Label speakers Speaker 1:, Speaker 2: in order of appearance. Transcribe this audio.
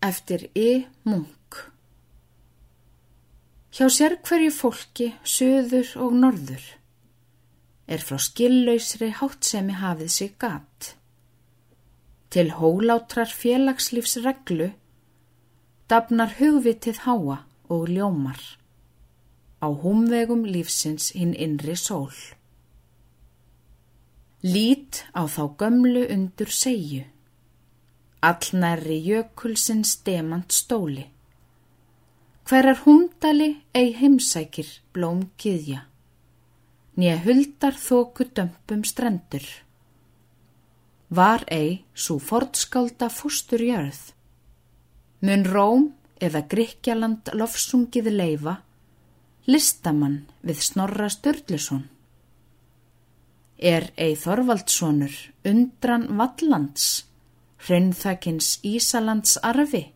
Speaker 1: eftir Y. Munk Hjá sér hverju fólki, söður og norður, er frá skilllausri háttsemi hafið sig gat. Til hólátrar félagslífsreglu dafnar hugvitið háa og ljómar. Á húmvegum lífsins hinn innri sól. Lít á þá gömlu undur segju allnærri jökulsins demant stóli. Hverjar hundali ei heimsækir blóm kiðja, nýja huldar þóku dömpum strendur. Var ei svo fortskálda fústur jörð, mun Róm eða Gríkjaland lofsungið leifa, listamann við Snorra Sturluson. Er ei Þorvaldssonur undran Vallands, hraunþakins Ísalands arfi,